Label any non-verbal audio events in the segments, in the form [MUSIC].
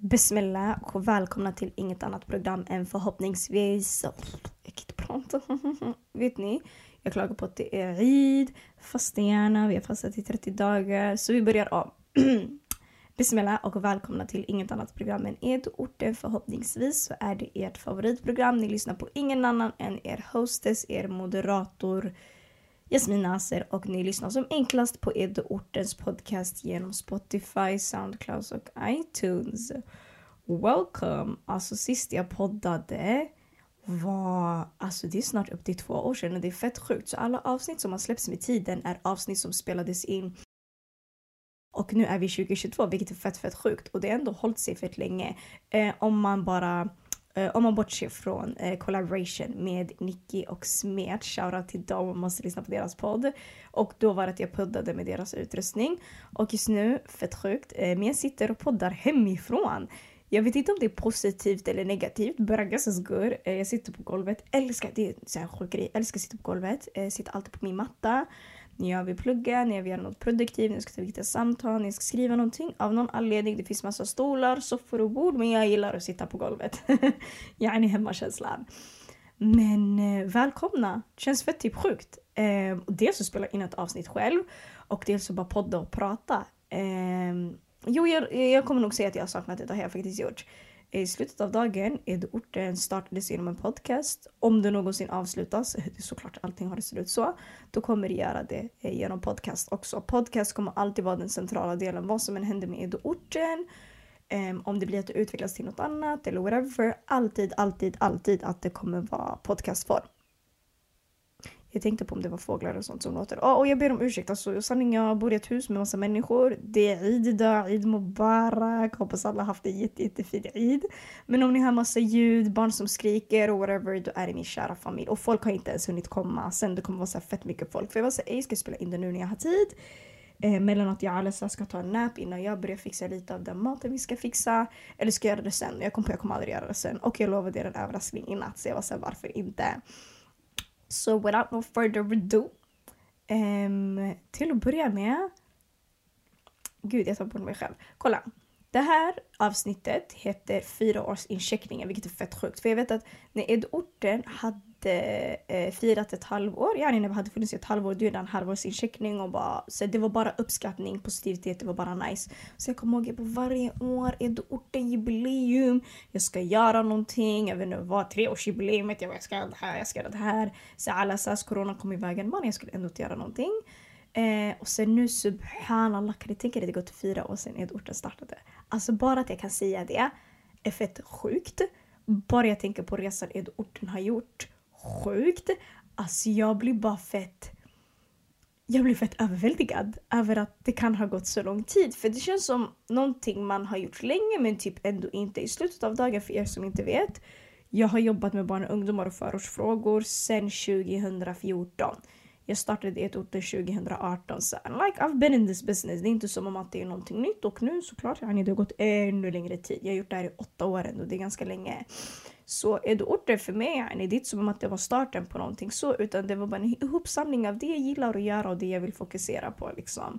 Bismillah och välkomna till inget annat program än förhoppningsvis... Jag kan inte prata. Vet ni? Jag klagar på att det är Eid, fasta gärna, vi har fastat i 30 dagar. Så vi börjar om. [CLEARS THROAT] Bismillah och välkomna till inget annat program än Edo-orten. Förhoppningsvis så är det ert favoritprogram. Ni lyssnar på ingen annan än er hostess, er moderator Jasmin Nasser och ni lyssnar som enklast på Edoortens podcast genom Spotify, Soundcloud och iTunes. Welcome! Alltså sist jag poddade var, alltså det är snart upp till två år sedan och det är fett sjukt. Så alla avsnitt som har släppts med tiden är avsnitt som spelades in och nu är vi 2022 vilket är fett fett sjukt och det har ändå hållit sig fett länge. Eh, om man bara Eh, om man bortser från eh, collaboration med Nicky och Smet, shoutout till dem, man måste lyssna på deras podd. Och då var det att jag poddade med deras utrustning. Och just nu, fett sjukt, eh, men jag sitter och poddar hemifrån. Jag vet inte om det är positivt eller negativt. Braggas good. Eh, jag sitter på golvet. Älskar, det är en sån här sjuk grej. Älskar att sitta på golvet. Jag eh, sitter alltid på min matta. När jag vill plugga, när jag vill göra något produktivt, när jag ska ta viktiga samtal, när jag ska skriva någonting. Av någon anledning, det finns massa stolar, soffor och bord, men jag gillar att sitta på golvet. [LAUGHS] jag är hemmakänslan. Men eh, välkomna! Känns fett typ sjukt. Eh, dels att spela in ett avsnitt själv och dels att bara podda och prata. Eh, jo, jag, jag kommer nog säga att jag har saknat det, det har jag faktiskt gjort. I slutet av dagen är orten startades genom en podcast. Om det någonsin avslutas, [LAUGHS] det är såklart allting har det slut så, då kommer det göra det eh, genom podcast också. Podcast kommer alltid vara den centrala delen, vad som än händer med orten. Um, om det blir att det utvecklas till något annat eller whatever. Alltid, alltid, alltid att det kommer vara podcastform. Jag tänkte på om det var fåglar och sånt som låter. Oh, och jag ber om ursäkt. Alltså, sanning, jag bor i ett hus med massa människor. Det är Eid idag, Eid Mubarak. Hoppas alla haft en jätte, jättefin Eid. Men om ni hör massa ljud, barn som skriker och whatever, då är det min kära familj. Och folk har inte ens hunnit komma. Sen det kommer vara så fett mycket folk. För jag var så jag ska spela in det nu när jag har tid. Eh, mellan att jag och Alessa ska ta en nap innan jag börjar fixa lite av den maten vi ska fixa. Eller ska jag göra det sen? Jag kom på att jag kommer aldrig göra det sen. Och jag lovade er en överraskning i natt. Så jag var såhär, varför inte? So without no further ado. Um, till att börja med. Gud, jag tar på mig själv. Kolla. Det här avsnittet heter fyra års incheckningen, vilket är fett sjukt. För jag vet att när Edorten hade eh, firat ett halvår, ja när vi hade funnits i ett halvår, du gjorde en halvårsincheckning och bara, så det var bara uppskattning, positivitet, det var bara nice. Så jag kommer ihåg, på varje år är det ortenjubileum, jag ska göra någonting, jag vet inte vad, treårsjubileumet, jag ska göra det här, jag ska göra det här. Så alla SAS corona kom i vägen, men jag skulle ändå inte göra någonting. Eh, och sen nu subhanallah, kan ni tänka er att det gått fyra år sedan Edorten startade? Alltså bara att jag kan säga det är fett sjukt. Bara jag tänker på resan Edorten har gjort sjukt. Alltså jag blir bara fett... Jag blir fett överväldigad över att det kan ha gått så lång tid. För det känns som någonting man har gjort länge men typ ändå inte. I slutet av dagen för er som inte vet. Jag har jobbat med barn och ungdomar och förortsfrågor sedan 2014. Jag startade ett 2018 så like I've been in this business. Det är inte som om att det är någonting nytt och nu såklart yani, det har gått ännu längre tid. Jag har gjort det här i åtta år ändå, det är ganska länge. Så Edorter för mig, yani, det är inte som att det var starten på någonting så utan det var bara en ihopsamling av det jag gillar att göra och det jag vill fokusera på. Liksom.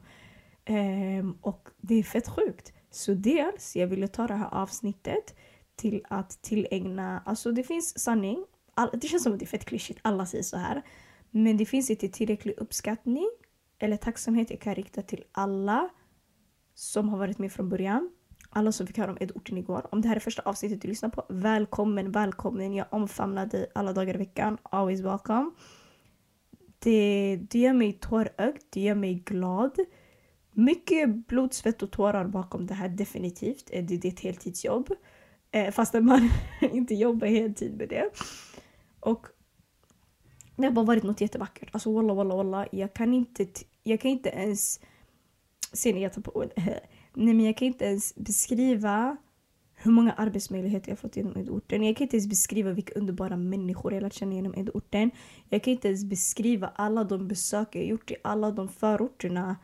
Um, och det är fett sjukt. Så dels, jag ville ta det här avsnittet till att tillägna, alltså det finns sanning, all, det känns som att det är fett klyschigt, alla säger så här. Men det finns inte tillräcklig uppskattning eller tacksamhet jag kan rikta till alla som har varit med från början alla som fick höra om Edorten igår. Om det här är första avsnittet du lyssnar på, välkommen, välkommen. Jag omfamnar dig alla dagar i veckan. Always welcome. Det, det gör mig tårögd, det gör mig glad. Mycket blod, svett och tårar bakom det här definitivt. Eh, det, det är ett heltidsjobb. Eh, fastän man [LAUGHS] inte jobbar heltid med det. Och det har bara varit något jättevackert. Alltså walla walla walla. Jag kan inte, jag kan inte ens... Ser ni, jag tar på ord. [LAUGHS] Nej men jag kan inte ens beskriva hur många arbetsmöjligheter jag fått genom Edorten. Jag kan inte ens beskriva vilka underbara människor jag lärt känna genom Edorten. Jag kan inte ens beskriva alla de besök jag gjort i alla de förorterna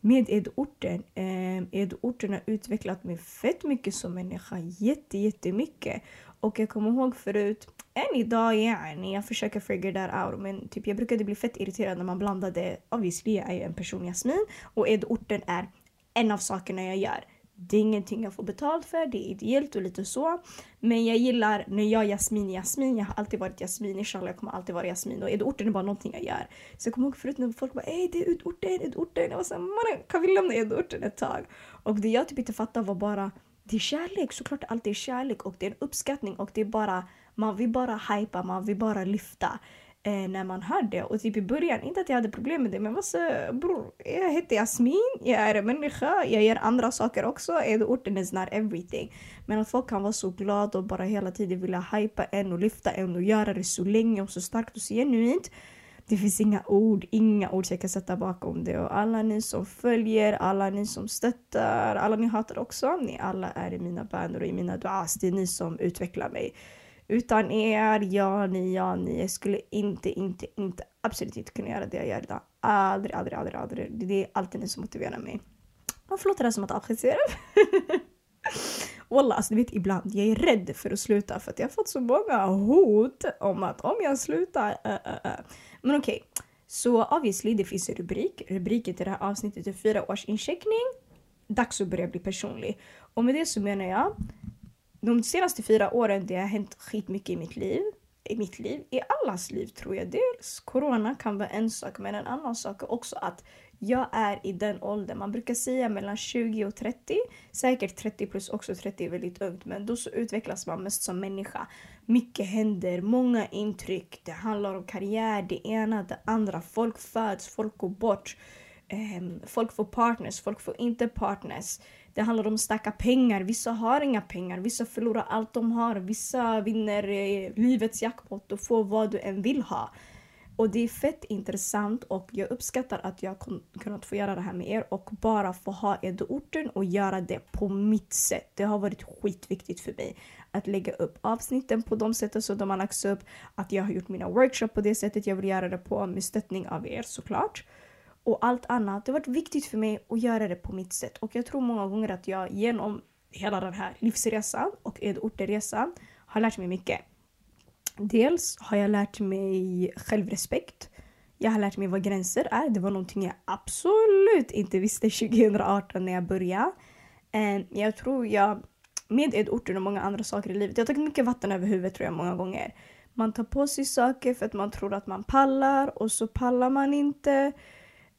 med Edorten. Eh, Edorten har utvecklat mig fett mycket som människa. Jätte, jättemycket. Och jag kommer ihåg förut, än idag yani, jag försöker figure that out men typ jag brukade bli fett irriterad när man blandade, obviously jag är en person Jasmin och Edorten är en av sakerna jag gör. Det är ingenting jag får betalt för, det är ideellt och lite så. Men jag gillar när jag är Jasmin Jasmin, jag har alltid varit Jasmin, inshallah jag kommer alltid vara Jasmin och Edorten är bara någonting jag gör. Så jag kommer ihåg förut när folk bara ey det är Edorten, Edorten. Jag var såhär mannen kan vi lämna Edorten ett tag? Och det jag typ inte fattade var bara det är kärlek, såklart det alltid är kärlek och det är en uppskattning och det är bara man vill bara hypa, man vill bara lyfta eh, när man hör det. Och typ i början, inte att jag hade problem med det, men vad så bror, jag heter Jasmin, jag är en människa, jag gör andra saker också. Orten is not everything. Men att folk kan vara så glada och bara hela tiden vilja hypa en och lyfta en och göra det så länge och så starkt och så genuint. Det finns inga ord, inga ord jag kan sätta bakom det. Och alla ni som följer, alla ni som stöttar, alla ni hatar också. Ni alla är i mina böner och i mina duas. Det är ni som utvecklar mig. Utan er, ja ni, ja ni. Jag skulle inte, inte, inte, absolut inte kunna göra det jag gör idag. Aldrig, aldrig, aldrig, aldrig. Det är alltid ni som motiverar mig. Och förlåt det där som att avskitsera. [LAUGHS] Wallah, alltså du vet ibland, jag är rädd för att sluta för att jag har fått så många hot om att om jag slutar... Uh, uh, uh. Men okej, okay. så obviously det finns en rubrik. Rubriken till det här avsnittet är fyra års incheckning. Dags att börja bli personlig. Och med det så menar jag de senaste fyra åren det har hänt skitmycket i mitt liv. I mitt liv, i allas liv tror jag. Dels corona kan vara en sak, men en annan sak är också att jag är i den åldern. Man brukar säga mellan 20 och 30. Säkert 30 plus också 30 är väldigt ungt, men då så utvecklas man mest som människa. Mycket händer, många intryck. Det handlar om karriär, det ena, det andra. Folk föds, folk går bort. Ehm, folk får partners, folk får inte partners. Det handlar om att stacka pengar. Vissa har inga pengar, vissa förlorar allt de har. Vissa vinner eh, livets jackpot och får vad du än vill ha. Och det är fett intressant och jag uppskattar att jag kunnat få göra det här med er och bara få ha Edo-orten och göra det på mitt sätt. Det har varit skitviktigt för mig att lägga upp avsnitten på de sätten som de har lagts upp. Att jag har gjort mina workshops på det sättet jag vill göra det på med stöttning av er såklart och allt annat. Det har varit viktigt för mig att göra det på mitt sätt och jag tror många gånger att jag genom hela den här livsresan och Edorterresan har lärt mig mycket. Dels har jag lärt mig självrespekt. Jag har lärt mig vad gränser är. Det var någonting jag absolut inte visste [LAUGHS] 2018 när jag började. Eh, jag tror jag, med Edorten och många andra saker i livet, jag har tagit mycket vatten över huvudet tror jag många gånger. Man tar på sig saker för att man tror att man pallar och så pallar man inte.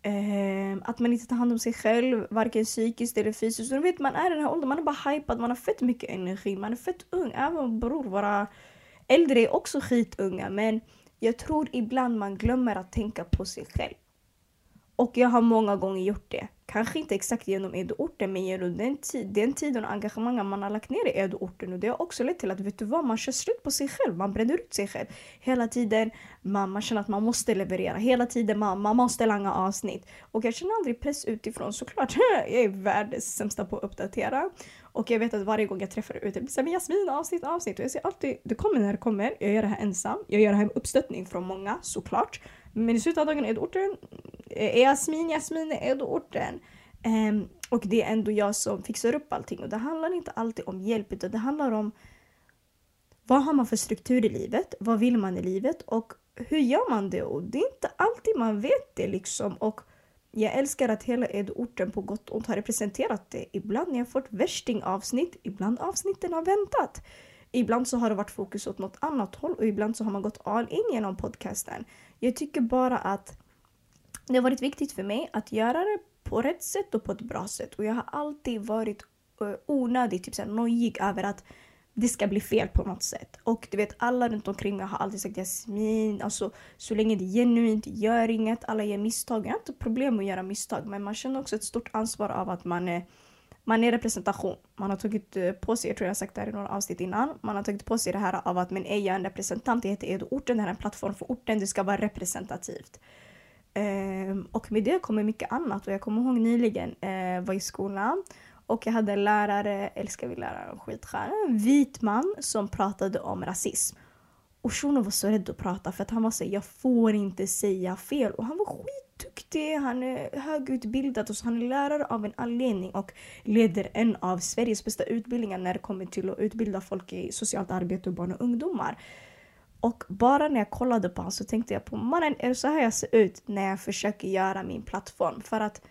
Eh, att man inte tar hand om sig själv, varken psykiskt eller fysiskt. Du vet, man är i den här åldern, man är bara hypad, man har fett mycket energi, man är fett ung. Även bror, våra äldre är också skitunga. Men jag tror ibland man glömmer att tänka på sig själv. Och jag har många gånger gjort det. Kanske inte exakt genom Edo-orten men genom den, tid, den tiden och engagemanget man har lagt ner i Edo-orten. Och det har också lett till att vet du vad, man kör slut på sig själv. Man bränner ut sig själv. Hela tiden man, man känner att man måste leverera. Hela tiden man, man måste langa avsnitt. Och jag känner aldrig press utifrån såklart. [LAUGHS] jag är världens sämsta på att uppdatera. Och jag vet att varje gång jag träffar ut det blir såhär Jasmin avsnitt, avsnitt. Och jag säger alltid det kommer när det kommer. Jag gör det här ensam. Jag gör det här med uppstöttning från många såklart. Men i slutet av dagen är Edorten, är Jasmin, Jasmin är Edorten. Um, ehm, och det är ändå jag som fixar upp allting. Och det handlar inte alltid om hjälp utan det handlar om vad har man för struktur i livet? Vad vill man i livet? Och hur gör man det? Och det är inte alltid man vet det liksom. Och jag älskar att hela Edorten på gott och ont har representerat det. Ibland har jag fått värsting avsnitt, ibland avsnitten har väntat. Ibland så har det varit fokus åt något annat håll och ibland så har man gått all in genom podcasten. Jag tycker bara att det har varit viktigt för mig att göra det på rätt sätt och på ett bra sätt. Och jag har alltid varit eh, onödigt typ, nojig över att det ska bli fel på något sätt. Och du vet alla runt omkring mig har alltid sagt Jasmin, alltså så länge det är genuint, gör inget, alla gör misstag. Jag har inte problem med att göra misstag men man känner också ett stort ansvar av att man är man är representation. Man har tagit eh, på sig, jag tror jag har sagt det här i några avsnitt innan, man har tagit på sig det här av att men är jag en representant, jag heter Edo-orten, det här är en plattform för orten, det ska vara representativt. Ehm, och med det kommer mycket annat och jag kommer ihåg nyligen, eh, var i skolan och jag hade en lärare, älskar vi lärare, skitstjärna, en vit man som pratade om rasism. Och shunon var så rädd att prata för att han var så jag får inte säga fel och han var skitduktig, han är högutbildad och så han är lärare av en anledning och leder en av Sveriges bästa utbildningar när det kommer till att utbilda folk i socialt arbete och barn och ungdomar. Och bara när jag kollade på honom så tänkte jag på mannen, är det så här jag ser ut när jag försöker göra min plattform? För att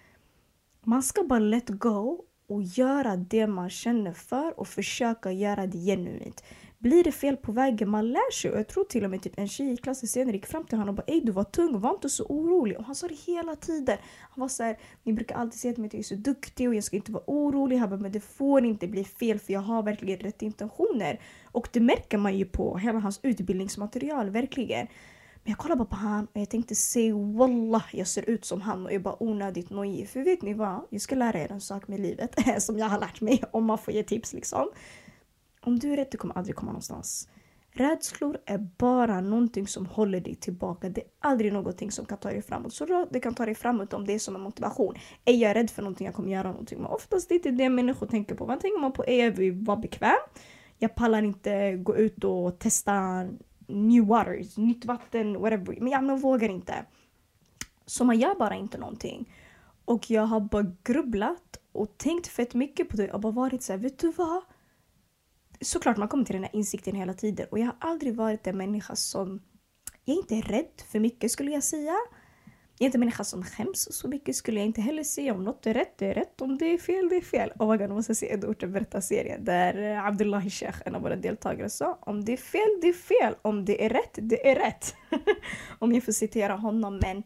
man ska bara let go och göra det man känner för och försöka göra det genuint. Blir det fel på vägen, man lär sig. Och jag tror till och med typ en tjej i klassen senare gick fram till honom och bara Ey du var tung, var inte så orolig. Och han sa det hela tiden. Han var så här ni brukar alltid säga till mig att jag är så duktig och jag ska inte vara orolig. Han bara, men det får inte bli fel för jag har verkligen rätt intentioner. Och det märker man ju på hela hans utbildningsmaterial, verkligen. Men jag kollade bara på han och jag tänkte se wallah jag ser ut som han och jag är bara onödigt nojig. För vet ni vad? Jag ska lära er en sak med livet [LAUGHS] som jag har lärt mig om man får ge tips liksom. Om du är rädd, du kommer aldrig komma någonstans. Rädslor är bara någonting som håller dig tillbaka. Det är aldrig någonting som kan ta dig framåt. Så det kan ta dig framåt om det är som en motivation. Är jag rädd för någonting, jag kommer göra någonting. Men oftast är det inte det människor tänker på. Vad tänker man på? Är jag vill vara bekväm? Jag pallar inte gå ut och testa new waters, nytt vatten, whatever. Men jag vågar inte. Så man gör bara inte någonting. Och jag har bara grubblat och tänkt fett mycket på det och bara varit såhär, vet du vad? Såklart man kommer till den här insikten hela tiden och jag har aldrig varit en människa som... Jag är inte rädd för mycket skulle jag säga. Jag är inte en människa som skäms så mycket skulle jag inte heller säga. Om något är rätt, det är rätt. Om det är fel, det är fel. Oh my god, måste se Edward berätta-serien där eh, Abdullahi Sheikh, en av våra deltagare, sa om det är fel, det är fel. Om det är rätt, det är rätt. [LAUGHS] om jag får citera honom. Men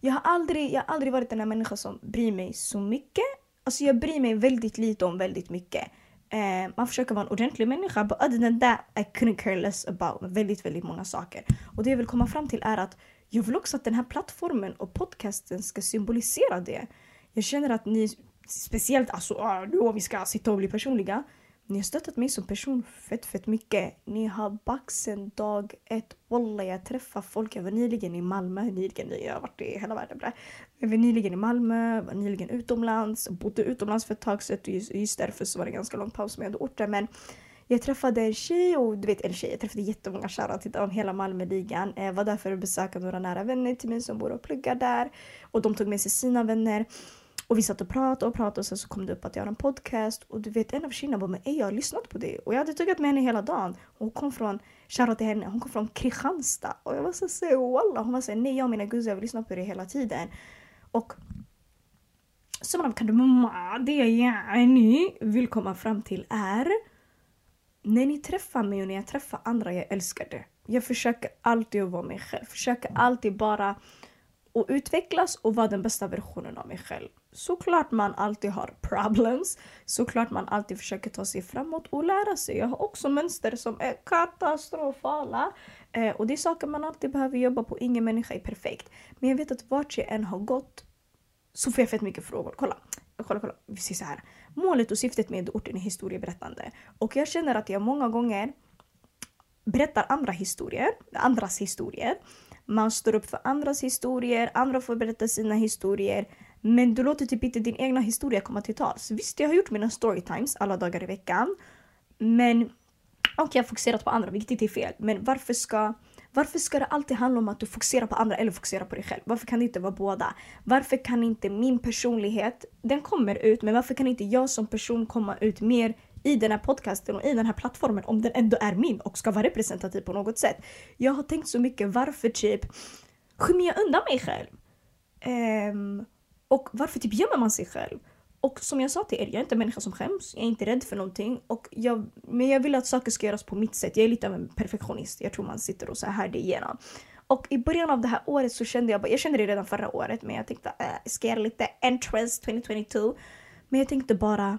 jag har, aldrig, jag har aldrig varit den här människan som bryr mig så mycket. Alltså jag bryr mig väldigt lite om väldigt mycket. Eh, man försöker vara en ordentlig människa. But other than that, I couldn't care less about väldigt, väldigt många saker. Och det jag vill komma fram till är att jag vill också att den här plattformen och podcasten ska symbolisera det. Jag känner att ni, speciellt alltså, ah, nu om vi ska sitta och bli personliga, ni har stöttat mig som person fett, fett mycket. Ni har baxen dag ett. Walla, jag träffar folk. Jag var nyligen i Malmö. Nyligen, jag har varit i hela världen. Jag var nyligen i Malmö, var nyligen utomlands. Bodde utomlands för ett tag sedan. Just, just därför så var det ganska lång paus med jag hade orter. Men jag träffade en tjej och du vet en tjej, jag träffade jättemånga shoutout om hela Malmöligan. Jag var där för att besöka några nära vänner till mig som bor och pluggar där. Och de tog med sig sina vänner. Och vi satt och pratade och pratade och sen så kom det upp att jag har en podcast och du vet en av tjejerna bara men jag har lyssnat på det och jag hade tuggat med henne hela dagen. Och hon kom från, shoutout till henne, hon kom från Kristianstad och jag var så såhär walla hon var såhär nej jag och mina guzzar har lyssnat på det hela tiden. Och så man kan du mamma det jag ni vill komma fram till är när ni träffar mig och när jag träffar andra jag älskar det. Jag försöker alltid att vara mig själv, försöker alltid bara att utvecklas och vara den bästa versionen av mig själv. Såklart man alltid har problems, såklart man alltid försöker ta sig framåt och lära sig. Jag har också mönster som är katastrofala. Eh, och det är saker man alltid behöver jobba på, ingen människa är perfekt. Men jag vet att vart jag än har gått så får jag fett mycket frågor. Kolla, kolla, kolla. Vi ser så här. Målet och syftet med orten är historieberättande. Och jag känner att jag många gånger berättar andra historier, andras historier man står upp för andras historier, andra får berätta sina historier. Men du låter typ inte din egna historia komma till tals. Visst, jag har gjort mina storytimes alla dagar i veckan. Men och jag har fokuserat på andra, vilket inte är fel. Men varför ska, varför ska det alltid handla om att du fokuserar på andra eller fokuserar på dig själv? Varför kan det inte vara båda? Varför kan inte min personlighet, den kommer ut, men varför kan inte jag som person komma ut mer i den här podcasten och i den här plattformen om den ändå är min och ska vara representativ på något sätt. Jag har tänkt så mycket varför typ skymmer jag undan mig själv? Um, och varför typ gömmer man sig själv? Och som jag sa till er, jag är inte en människa som skäms. Jag är inte rädd för någonting. Och jag, men jag vill att saker ska göras på mitt sätt. Jag är lite av en perfektionist. Jag tror man sitter och så här det igenom. Och i början av det här året så kände jag, jag kände det redan förra året, men jag tänkte äh, ska jag göra lite entrance 2022. Men jag tänkte bara,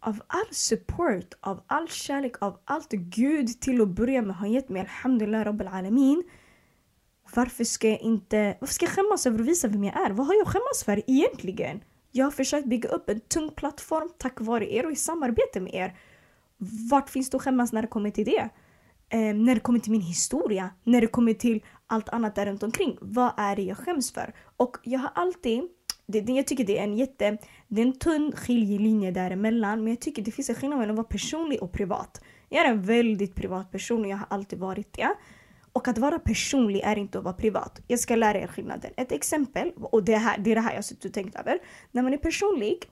av all support, av all kärlek, av allt Gud till att börja med har gett mig, alhamdulillah rabbil alamin. Varför ska jag inte, varför ska jag skämmas över att visa vem jag är? Vad har jag att skämmas för egentligen? Jag har försökt bygga upp en tung plattform tack vare er och i samarbete med er. Vart finns det att skämmas när det kommer till det? Eh, när det kommer till min historia, när det kommer till allt annat där runt omkring. Vad är det jag skäms för? Och jag har alltid det, jag tycker det är en jätte, det är en tunn skiljelinje däremellan. Men jag tycker det finns en skillnad mellan att vara personlig och privat. Jag är en väldigt privat person och jag har alltid varit det. Och att vara personlig är inte att vara privat. Jag ska lära er skillnaden. Ett exempel, och det, här, det är det här jag suttit och tänkt över. När man är personlig,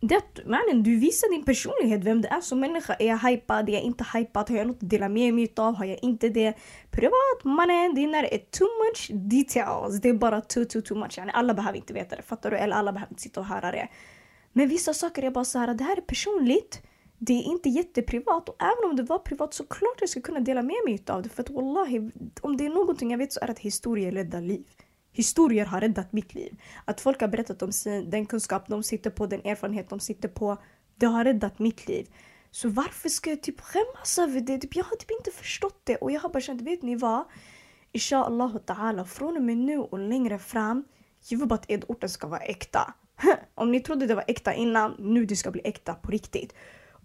Det är att mannen, du visar din personlighet, vem du är som människa. Är jag hypad? Är jag inte hypad? Har jag något att dela med mig av? Har jag inte det? Privat mannen, det är too much details. Det är bara too, too, too much. Alla behöver inte veta det, fattar du? Eller alla behöver inte sitta och höra det. Men vissa saker är bara så här, det här är personligt. Det är inte jätteprivat och även om det var privat så klart jag ska kunna dela med mig av det. För att wallahi, om det är någonting jag vet så är det att historier räddar liv. Historier har räddat mitt liv. Att folk har berättat om sin, den kunskap de sitter på, den erfarenhet de sitter på. Det har räddat mitt liv. Så varför ska jag typ skämmas över det? Typ, jag har typ inte förstått det och jag har bara känt, vet ni vad? Inshallah ta'ala, från och med nu och längre fram, jag vill bara att edorten ska vara äkta. [LAUGHS] Om ni trodde det var äkta innan, nu det ska bli äkta på riktigt.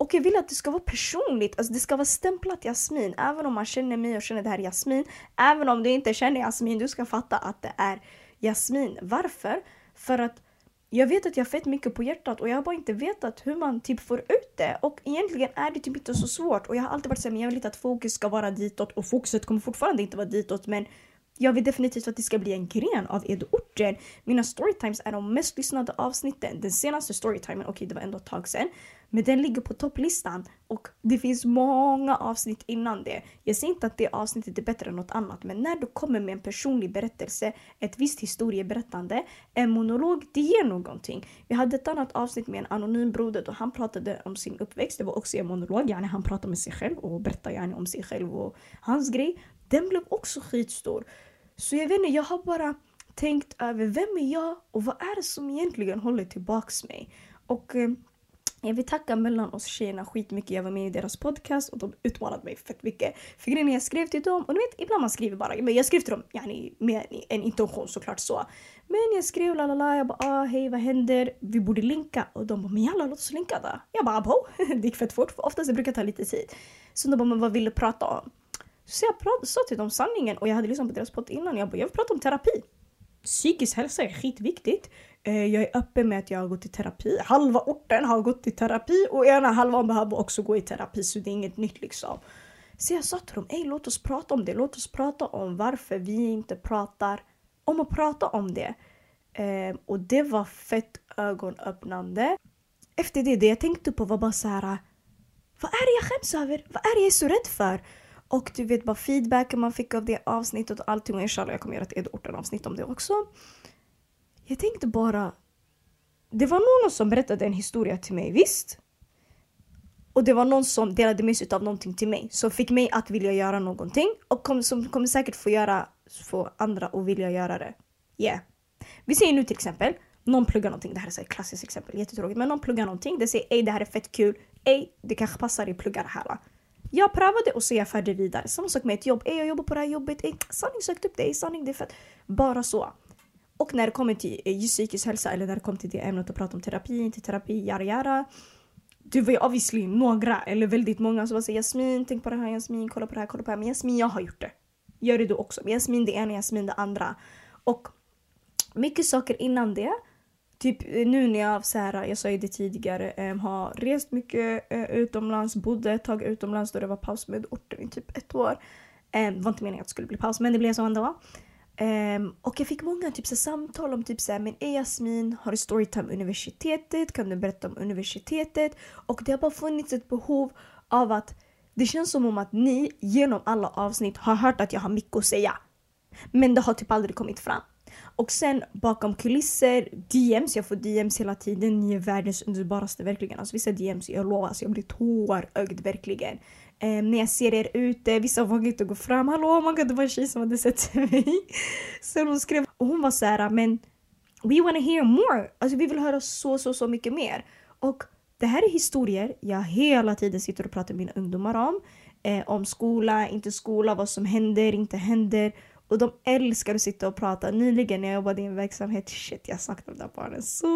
Och jag vill att det ska vara personligt, alltså det ska vara stämplat Jasmin. Även om man känner mig och känner det här är Jasmin. Även om du inte känner Jasmin, du ska fatta att det är Jasmin. Varför? För att jag vet att jag har fett mycket på hjärtat och jag har bara inte vetat hur man typ får ut det. Och egentligen är det typ inte så svårt. Och jag har alltid varit såhär, men jag vill inte att fokus ska vara ditåt och fokuset kommer fortfarande inte vara ditåt men jag vill definitivt att det ska bli en gren av Edorten. Mina storytimes är de mest lyssnade avsnitten. Den senaste storytimen, okej okay, det var ändå ett tag sedan, men den ligger på topplistan och det finns många avsnitt innan det. Jag säger inte att det avsnittet är bättre än något annat, men när du kommer med en personlig berättelse, ett visst historieberättande, en monolog, det ger någonting. Vi hade ett annat avsnitt med en anonym broder och han pratade om sin uppväxt. Det var också en monolog, yani han pratade med sig själv och berättade yani om sig själv och hans grej. Den blev också skitstor. Så jag vet inte, jag har bara tänkt över vem är jag och vad är det som egentligen håller tillbaks mig? Och eh, jag vill tacka mellan oss tjejerna skitmycket. Jag var med i deras podcast och de utmanade mig fett mycket. För grejen jag skrev till dem, och du vet ibland man skriver bara, men jag skrev till dem yani, med en intention såklart så. Men jag skrev la la la, jag bara ah, hej vad händer? Vi borde linka. Och de bara men jalla låt oss linka då. Jag bara abow. [LAUGHS] det gick fett fort för oftast det brukar ta lite tid. Så de bara men vad vill du prata om? Så jag sa till dem sanningen och jag hade lyssnat på deras podd innan. Jag bara jag vill prata om terapi. Psykisk hälsa är skitviktigt. Eh, jag är öppen med att jag har gått i terapi. Halva orten har gått i terapi och ena halvan behöver också gå i terapi så det är inget nytt liksom. Så jag sa till dem, Ey, låt oss prata om det. Låt oss prata om varför vi inte pratar om att prata om det. Eh, och det var fett ögonöppnande. Efter det, det jag tänkte på var bara så här. Vad är det jag skäms över? Vad är det jag är så rädd för? Och du vet bara feedbacken man fick av det avsnittet och allting. Och inshallah jag kommer göra ett Edorten avsnitt om det också. Jag tänkte bara, det var någon som berättade en historia till mig, visst? Och det var någon som delade med sig av någonting till mig som fick mig att vilja göra någonting och kom, som kommer säkert få göra få andra att vilja göra det. Yeah. Vi säger nu till exempel, någon pluggar någonting, det här är ett klassiskt exempel, jättetråkigt, men någon pluggar någonting, det säger ej det här är fett kul, ej det kanske passar dig plugga det här. Jag prövade och så är jag färdig vidare. Samma sak med ett jobb, ej jag jobbar på det här jobbet, ej sanning sökt upp dig. sanning det är fett. Bara så. Och när det kommer till eh, psykisk hälsa eller när det kommer till det ämnet och prata om terapi, inte terapi, yara yara. Det var ju obviously några eller väldigt många som var såhär Jasmin, tänk på det här Jasmin, kolla på det här, kolla på det här. Men Jasmin, jag har gjort det. Gör det du också. Men Jasmin det ena, Jasmin det andra. Och mycket saker innan det. Typ eh, nu när jag, så här, jag sa ju det tidigare, äm, har rest mycket ä, utomlands, bodde ett tag utomlands då det var paus med orten i typ ett år. Äm, det var inte meningen att det skulle bli paus men det blev så ändå. Um, och jag fick många typ, så, samtal om typ så här, men är Jasmin, har du storytime universitetet? Kan du berätta om universitetet? Och det har bara funnits ett behov av att det känns som om att ni genom alla avsnitt har hört att jag har mycket att säga. Men det har typ aldrig kommit fram. Och sen bakom kulisser, DMs, jag får DMs hela tiden. Ni är världens underbaraste verkligen. Alltså vissa DMs, jag lovar, alltså, jag blir tårögd verkligen. Eh, när jag ser er ute, vissa vågar inte gå fram. Hallå, oh my God, det var en tjej som hade sett [LAUGHS] mig. Sen hon skrev, och hon var så här, men we wanna hear more. Alltså vi vill höra så, så, så mycket mer. Och det här är historier jag hela tiden sitter och pratar med mina ungdomar om. Eh, om skola, inte skola, vad som händer, inte händer. Och de älskar att sitta och prata. Nyligen när jag jobbade i en verksamhet, shit jag saknar de där barnen så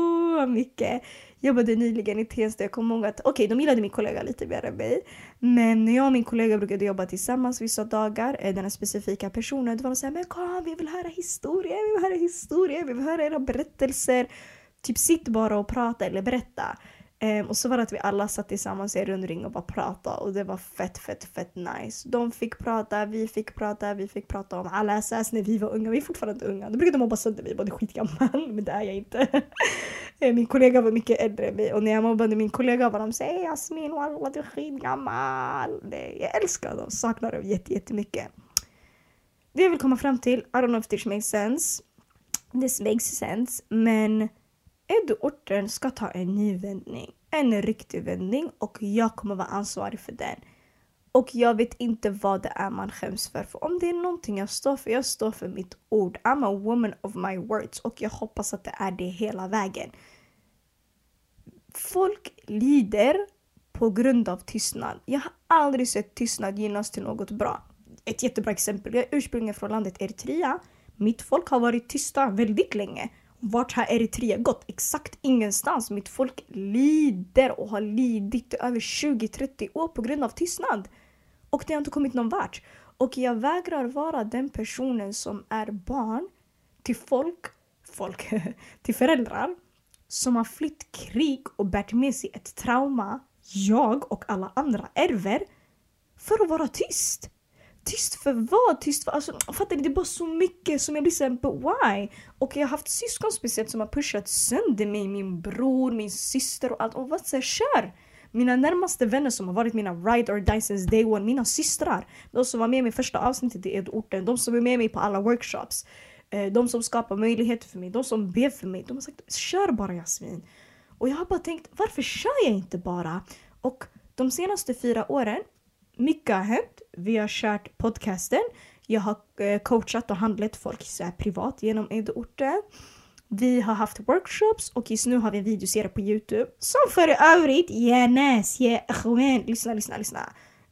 mycket. Jag jobbade nyligen i Tensta, jag kommer ihåg att, okej okay, de gillade min kollega lite mer än mig. Men när jag och min kollega brukade jobba tillsammans vissa dagar, eh, den här specifika personen, då var de såhär, men kom vi vill höra historier, vi vill höra historier, vi vill höra era berättelser. Typ sitt bara och prata eller berätta. Um, och så var det att vi alla satt tillsammans i en rundring och bara pratade och det var fett, fett, fett nice. De fick prata, vi fick prata, vi fick prata om alla SS när vi var unga. Vi är fortfarande unga. Då brukade de mobba sönder mig, bara du är skitgammal, [LAUGHS] men det är jag inte. [LAUGHS] Ehm, min kollega var mycket äldre än mig och när jag mobbade min kollega var de såhär Jasmin wallah du är skitgammal. Jag älskar dem, saknar dem jättemycket. Det jag vill komma fram till, I don't know if this makes sense. This makes sense, men Eduorten ska ta en ny vändning. En riktig vändning och jag kommer vara ansvarig för den. Och jag vet inte vad det är man skäms för. För om det är någonting jag står för, jag står för mitt ord. I'm a woman of my words och jag hoppas att det är det hela vägen. Folk lider på grund av tystnad. Jag har aldrig sett tystnad gynnas till något bra. Ett jättebra exempel, jag är ursprungligen från landet Eritrea. Mitt folk har varit tysta väldigt länge. Vart har Eritrea gått? Exakt ingenstans. Mitt folk lider och har lidit i över 20-30 år på grund av tystnad. Och det har inte kommit någon vart. Och jag vägrar vara den personen som är barn till folk, folk, [LAUGHS] till föräldrar som har flytt krig och bärt med sig ett trauma jag och alla andra ärver för att vara tyst. Tyst för vad? Tyst för... Alltså, fattar ni? Det är bara så mycket som jag blir såhär, but why? Och jag har haft syskon speciellt som har pushat sönder mig. Min bror, min syster och allt. Och vad säger kör! Mina närmaste vänner som har varit mina ride or die since day one, mina systrar. De som var med mig i första avsnittet i Edorten, de som är med mig på alla workshops. Eh, de som skapar möjligheter för mig, de som ber för mig. De har sagt kör bara Jasmin. Och jag har bara tänkt varför kör jag inte bara? Och de senaste fyra åren, mycket har hänt. Vi har kört podcasten. Jag har eh, coachat och handlat folk så privat genom Edorten. Vi har haft workshops och just nu har vi en videoserie på Youtube. Som för övrigt, ja Yeah ja lyssna, lyssna, lyssna.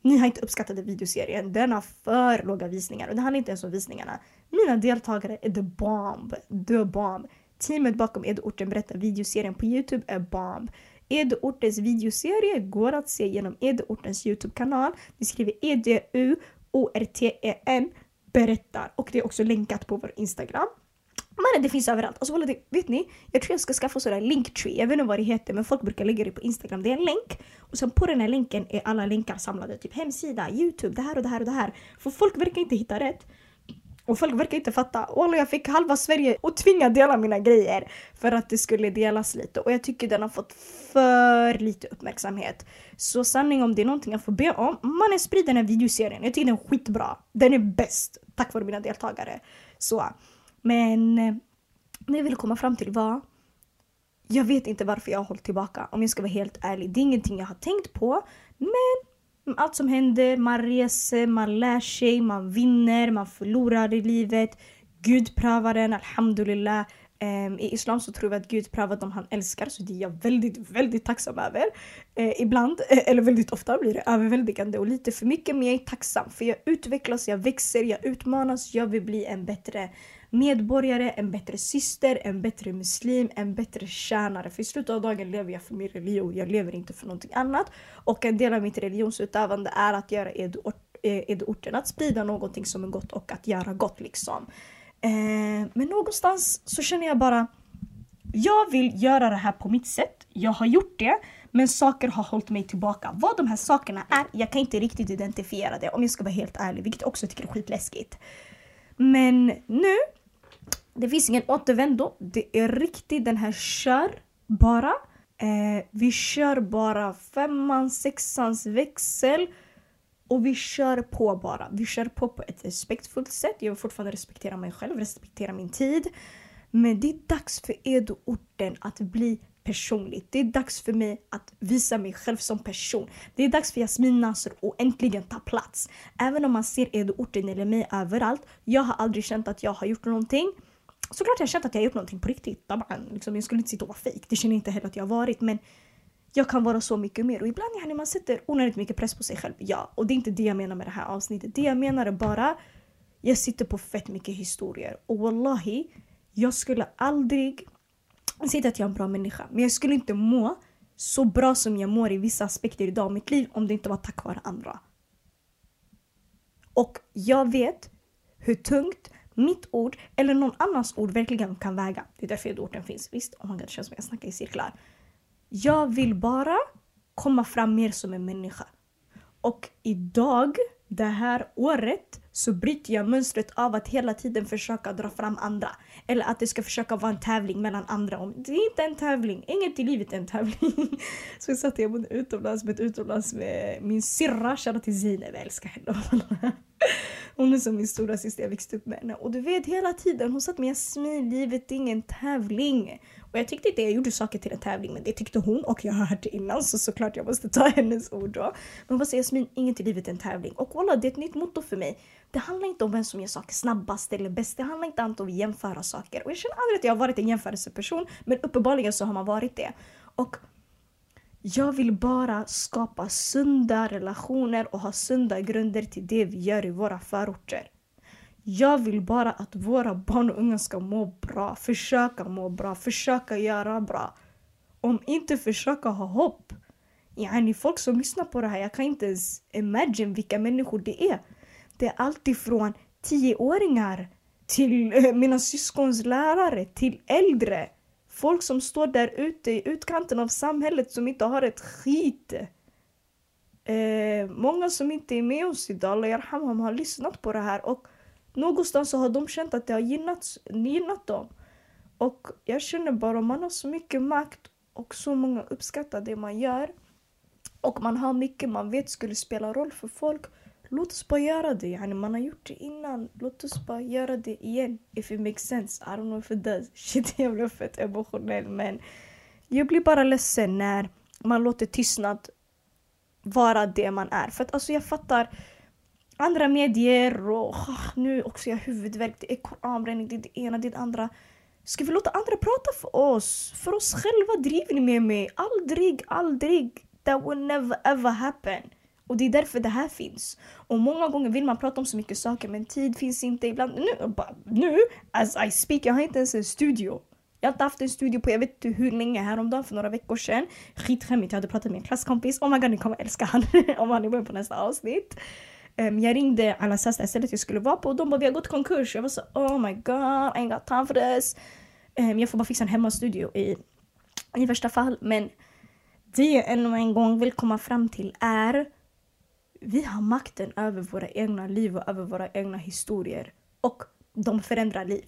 Ni har inte uppskattat den videoserien. Den har för låga visningar och det handlar inte ens om visningarna. Mina deltagare är the bomb. The bomb. Teamet bakom Edorten berättar videoserien på Youtube är bomb. Edeortens videoserie går att se genom Edeortens Youtube-kanal. Ni skriver E-D-U-O-R-T-E-N berättar och det är också länkat på vår Instagram. Mannen det finns överallt. Och så alltså, vet ni, jag tror jag ska skaffa sådär linktree. Jag vet inte vad det heter men folk brukar lägga det på Instagram. Det är en länk och sen på den här länken är alla länkar samlade. Typ hemsida, Youtube, det här och det här och det här. För folk verkar inte hitta rätt. Och folk verkar inte fatta. Walla jag fick halva Sverige att tvinga dela mina grejer för att det skulle delas lite. Och jag tycker den har fått för lite uppmärksamhet. Så sanning om det är någonting jag får be om, mannen sprid den här videoserien. Jag tycker den är skitbra. Den är bäst tack vare mina deltagare. Så. Men eh, det jag ville komma fram till var jag vet inte varför jag har hållit tillbaka om jag ska vara helt ärlig. Det är ingenting jag har tänkt på. Men Mm, allt som händer, man reser, man lär sig, man vinner, man förlorar i livet. Gud prövar en, alhamdulillah. Ehm, I islam så tror vi att Gud prövar dem han älskar så det är jag väldigt, väldigt tacksam över. Eh, ibland, [LAUGHS] eller väldigt ofta blir det överväldigande och lite för mycket men jag är tacksam för jag utvecklas, jag växer, jag utmanas, jag vill bli en bättre medborgare, en bättre syster, en bättre muslim, en bättre tjänare. För i slutet av dagen lever jag för min religion, jag lever inte för någonting annat. Och en del av mitt religionsutövande är att göra eh, edorten, att sprida någonting som är gott och att göra gott liksom. Eh, men någonstans så känner jag bara, jag vill göra det här på mitt sätt. Jag har gjort det, men saker har hållit mig tillbaka. Vad de här sakerna är, jag kan inte riktigt identifiera det om jag ska vara helt ärlig, vilket jag också tycker är skitläskigt. Men nu det finns ingen återvändo. Det är riktigt den här kör bara. Eh, vi kör bara femman, sexans växel. Och vi kör på bara. Vi kör på på ett respektfullt sätt. Jag vill fortfarande respektera mig själv, respektera min tid. Men det är dags för Edo-orten att bli personligt. Det är dags för mig att visa mig själv som person. Det är dags för Jasmin Nasr att äntligen ta plats. Även om man ser Edo-orten eller mig överallt. Jag har aldrig känt att jag har gjort någonting såklart jag har känt att jag har gjort någonting på riktigt. Liksom, jag skulle inte sitta och vara fejk. Det känner jag inte heller att jag har varit. Men jag kan vara så mycket mer. Och ibland när man sätter onödigt mycket press på sig själv. Ja, och det är inte det jag menar med det här avsnittet. Det jag menar är bara jag sitter på fett mycket historier. Och wallahi, jag skulle aldrig... Jag säger inte att jag är en bra människa, men jag skulle inte må så bra som jag mår i vissa aspekter idag av mitt liv om det inte var tack vare andra. Och jag vet hur tungt mitt ord eller någon annans ord verkligen kan väga. Det är därför orden finns. Visst, oh my God, det känns som jag snackar i cirklar. Jag vill bara komma fram mer som en människa. Och idag, det här året, så bryter jag mönstret av att hela tiden försöka dra fram andra. Eller att det ska försöka vara en tävling mellan andra. Det är inte en tävling, inget i livet är en tävling. [LAUGHS] Så jag satt jag bodde utomlands med utomlands med min syrra, shoutout till Zineb, jag älskar henne. [LAUGHS] Hon är som min stora syster, jag växte upp med henne. Och du vet hela tiden, hon satt med att Jasmin, livet är ingen tävling. Och jag tyckte inte jag gjorde saker till en tävling men det tyckte hon och jag har hört det innan så såklart jag måste ta [LAUGHS] hennes ord då. Men hon säger Jasmin, inget i livet är en tävling. Och voilà, det är ett nytt motto för mig. Det handlar inte om vem som gör saker snabbast eller bäst. Det handlar inte om att jämföra saker. Och jag känner aldrig att jag har varit en jämförelseperson men uppenbarligen så har man varit det. Och jag vill bara skapa sunda relationer och ha sunda grunder till det vi gör i våra förorter. Jag vill bara att våra barn och unga ska må bra, försöka må bra, försöka göra bra. Om inte försöka ha hopp. Yani folk som lyssnar på det här, jag kan inte ens imagine vilka människor det är. Det är alltifrån tioåringar till eh, mina syskons lärare, till äldre. Folk som står där ute i utkanten av samhället som inte har ett skit. Eh, många som inte är med oss idag, Allah har lyssnat på det här och någonstans så har de känt att det har gynnat, gynnat dem. Och jag känner bara, man har så mycket makt och så många uppskattar det man gör. Och man har mycket man vet skulle spela roll för folk. Låt oss bara göra det. Yani man har gjort det innan. Låt oss bara göra det igen. If it makes sense. I don't know if it does. [LAUGHS] Shit, jag blev fett emotionell men jag blir bara ledsen när man låter tystnad vara det man är. För att alltså jag fattar andra medier och oh, nu också jag huvudvärk, det är koranbränning, det är det ena, det är det andra. Ska vi låta andra prata för oss? För oss själva driver ni med mig. Aldrig, aldrig. That will never ever happen. Och det är därför det här finns. Och många gånger vill man prata om så mycket saker men tid finns inte ibland. Nu, nu as I speak, jag har inte ens en studio. Jag har inte haft en studio på jag vet inte hur länge, häromdagen för några veckor sedan. Skitskämmigt, jag hade pratat med en klasskompis. Oh my god, ni kommer älska han [LAUGHS] om han är med på nästa avsnitt. Um, jag ringde alla Sasta stället jag skulle vara på och de bara vi har gått konkurs. Jag var så oh my god, I ain't got time for this. Um, jag får bara fixa en hemmastudio i, i värsta fall. Men det jag ännu en gång vill komma fram till är vi har makten över våra egna liv och över våra egna historier. Och de förändrar liv.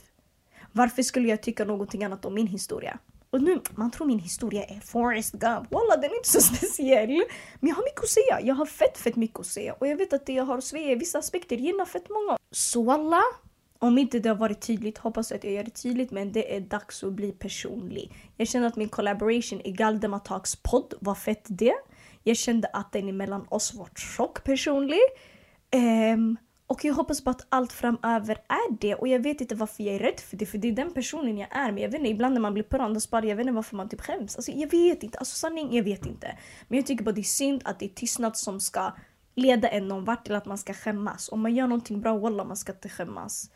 Varför skulle jag tycka någonting annat om min historia? Och nu, man tror min historia är Forrest Gump. Walla, den är inte så [LAUGHS] speciell. Men jag har mycket att säga. Jag har fett, fett mycket att säga. Och jag vet att det jag har att säga i vissa aspekter gynnar fett många. Så walla, om inte det har varit tydligt, hoppas att jag gör det tydligt. Men det är dags att bli personlig. Jag kände att min collaboration i Galdemar podd var fett det. Jag kände att den mellan oss var tjock personlig. Um, och jag hoppas på att allt framöver är det. Och jag vet inte varför jag är rädd för det. För det är den personen jag är. Men jag vet inte, ibland när man blir på bara jag vet inte varför man typ skäms. Alltså jag vet inte. Alltså sanning, jag vet inte. Men jag tycker bara det är synd att det är tystnad som ska leda en någon vart till att man ska skämmas. Om man gör någonting bra, wallah man ska inte skämmas.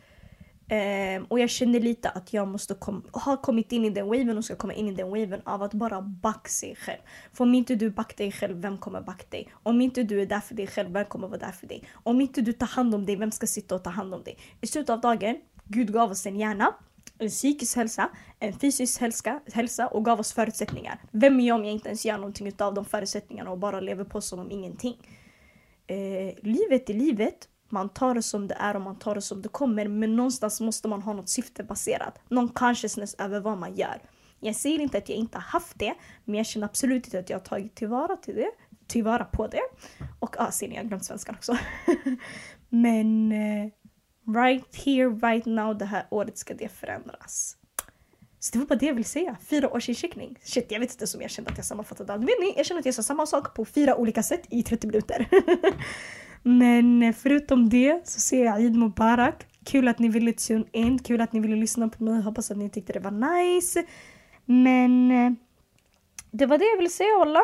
Um, och jag känner lite att jag måste kom, ha kommit in i den waven och ska komma in i den waven av att bara backa sig själv. För om inte du backar dig själv, vem kommer backa dig? Om inte du är där för dig själv, vem kommer vara där för dig? Om inte du tar hand om dig, vem ska sitta och ta hand om dig? I slutet av dagen, Gud gav oss en hjärna, en psykisk hälsa, en fysisk hälsa, hälsa och gav oss förutsättningar. Vem är jag om jag inte ens gör någonting av de förutsättningarna och bara lever på som om ingenting? Uh, livet är livet man tar det som det är och man tar det som det kommer. Men någonstans måste man ha något syfte baserat. Någon consciousness över vad man gör. Jag säger inte att jag inte har haft det, men jag känner absolut inte att jag har tagit tillvara till det. Tillvara på det. Och ja, ah, ser ni, jag har glömt svenskan också. [LAUGHS] men eh, right here, right now, det här året ska det förändras. Så det var bara det jag ville säga. Fyra års incheckning. Shit, jag vet inte om jag kände att jag sammanfattade allt. Vet ni, jag känner att jag sa samma sak på fyra olika sätt i 30 minuter. [LAUGHS] Men eh, förutom det så säger jag Eid Mubarak. Kul att ni ville tune in, kul att ni ville lyssna på mig. Hoppas att ni tyckte det var nice. Men eh, det var det jag ville säga alla.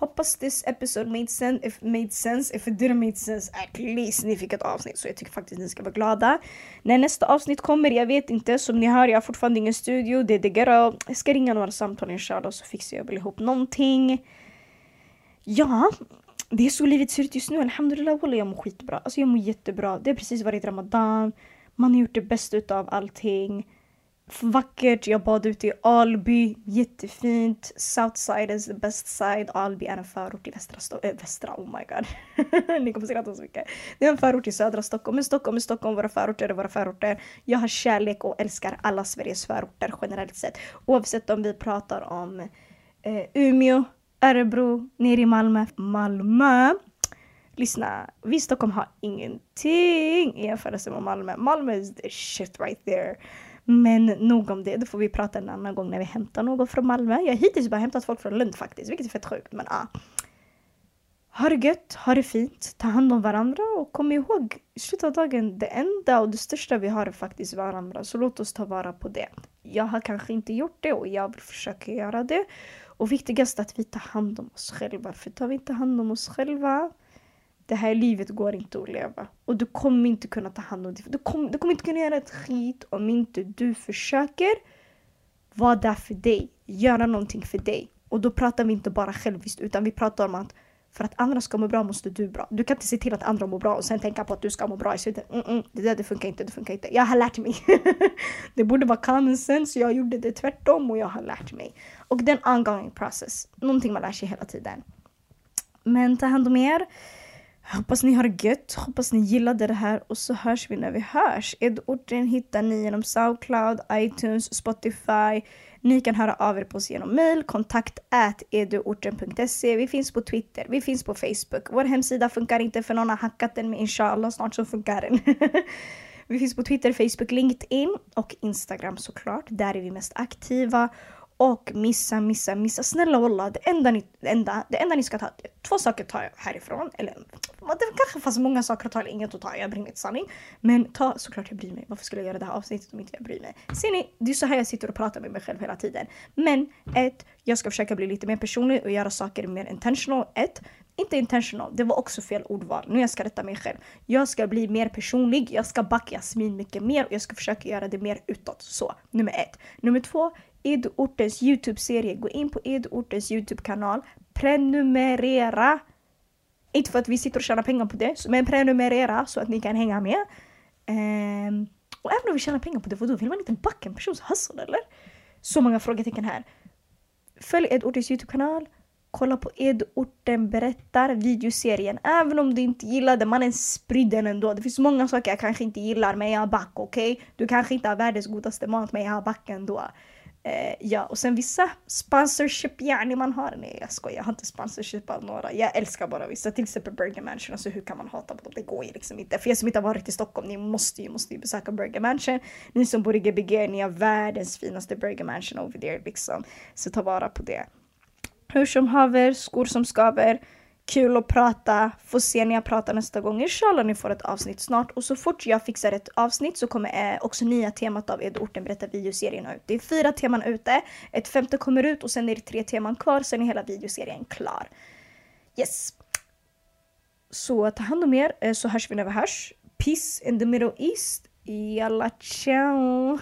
Hoppas this episode made sense. If made sense, if it didn't make sense, at least ni fick ett avsnitt. Så jag tycker faktiskt ni ska vara glada. När nästa avsnitt kommer, jag vet inte. Som ni hör, jag har fortfarande ingen studio. Det är the ghetto. Jag ska ringa några samtal inshallah så fixar jag väl ihop någonting. Ja, det är så livet ser ut just nu. Alhamdulillah, jag mår skitbra. Alltså jag mår jättebra. Det har precis varit Ramadan. Man har gjort det bästa av allting. vackert. Jag bad ute i Alby, jättefint. Southside is the best side. Alby är en förort i västra Stockholm. Äh, eh, västra, oh my god. [LAUGHS] Ni kommer skratta så mycket. Det är en förort i södra Stockholm. Men Stockholm är Stockholm, våra förorter är våra förorter. Jag har kärlek och älskar alla Sveriges förorter generellt sett. Oavsett om vi pratar om eh, Umeå, Örebro, nere i Malmö, Malmö. Lyssna, vi i Stockholm har ingenting i jämförelse med Malmö. Malmö is the shit right there. Men nog om det, då får vi prata en annan gång när vi hämtar någon från Malmö. Jag har hittills bara hämtat folk från Lund faktiskt, vilket är fett sjukt. Men ah. Ha det gött, ha det fint, ta hand om varandra och kom ihåg i slutet av dagen, det enda och det största vi har är faktiskt varandra. Så låt oss ta vara på det. Jag har kanske inte gjort det och jag vill försöka göra det. Och viktigast att vi tar hand om oss själva. För tar vi inte hand om oss själva det här livet går inte att leva. Och du kommer inte kunna ta hand om dig. Du kommer, du kommer inte kunna göra ett skit om inte du försöker vara där för dig. Göra någonting för dig. Och då pratar vi inte bara själviskt utan vi pratar om att för att andra ska må bra måste du bra. Du kan inte se till att andra mår bra och sen tänka på att du ska må bra i slutet. Mm -mm, det där det funkar inte, det funkar inte. Jag har lärt mig. [LAUGHS] det borde vara common sense, jag gjorde det tvärtom och jag har lärt mig. Och det är en ongoing process. Någonting man lär sig hela tiden. Men ta hand om er. Hoppas ni har det gött, hoppas ni gillade det här och så hörs vi när vi hörs. Edorten hittar ni genom Soundcloud, iTunes, Spotify. Ni kan höra av er på oss genom mail, kontakt eduorten.se. Vi finns på Twitter, vi finns på Facebook. Vår hemsida funkar inte för någon har hackat den men inshallah snart så funkar den. [LAUGHS] vi finns på Twitter, Facebook, LinkedIn och Instagram såklart. Där är vi mest aktiva. Och missa, missa, missa. Snälla walla, det enda ni, det enda, det enda ni ska ta, två saker tar jag härifrån. Eller det kanske fanns många saker att ta eller inget att ta, jag bryr mig inte sanning. Men ta såklart jag bryr mig. Varför skulle jag göra det här avsnittet om inte jag bryr mig? Ser ni, det är så här jag sitter och pratar med mig själv hela tiden. Men ett, jag ska försöka bli lite mer personlig och göra saker mer intentional. Ett, inte intentional, det var också fel ordval. Nu jag ska rätta mig själv. Jag ska bli mer personlig, jag ska backa Jasmin mycket mer och jag ska försöka göra det mer utåt. Så, nummer ett. Nummer två, Edortens YouTube-serie. Gå in på Edortens YouTube-kanal. Prenumerera! Inte för att vi sitter och tjänar pengar på det, men prenumerera så att ni kan hänga med. Um, och även om vi tjänar pengar på det, vadå? vill man inte backa en persons hustle eller? Så många frågetecken här. Följ Edortens YouTube-kanal. Kolla på Edorten berättar videoserien. Även om du inte gillar mannen sprid den ändå. Det finns många saker jag kanske inte gillar men jag back, okej? Okay? Du kanske inte har världens godaste mat men jag backar back ändå. Eh, ja, och sen vissa sponsorship, yani man har. Nej jag skojar, jag har inte sponsorship av några. Jag älskar bara vissa, till exempel Burger Mansion. Alltså hur kan man hata på dem? Det går ju liksom inte. För er som inte har varit i Stockholm, ni måste ju, måste ju besöka Burger Mansion. Ni som bor i Gbg, ni har världens finaste Burger Mansion over there liksom. Så ta vara på det. Hur som haver, skor som skaver. Kul att prata. Får se när jag pratar nästa gång. Inshallah ni får ett avsnitt snart. Och så fort jag fixar ett avsnitt så kommer eh, också nya temat av Edorten berätta videoserien ut. Det är fyra teman ute. Ett femte kommer ut och sen är det tre teman kvar. Sen är hela videoserien klar. Yes. Så ta hand om er eh, så hörs vi när vi hörs. Peace in the middle east. Jalla ciao.